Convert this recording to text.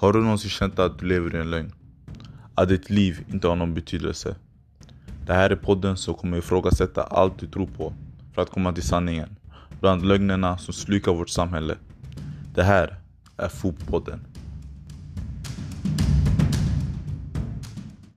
Har du någonsin känt att du lever i en lögn? Att ditt liv inte har någon betydelse? Det här är podden som kommer ifrågasätta allt du tror på för att komma till sanningen. Bland lögnerna som slukar vårt samhälle. Det här är Fotpodden.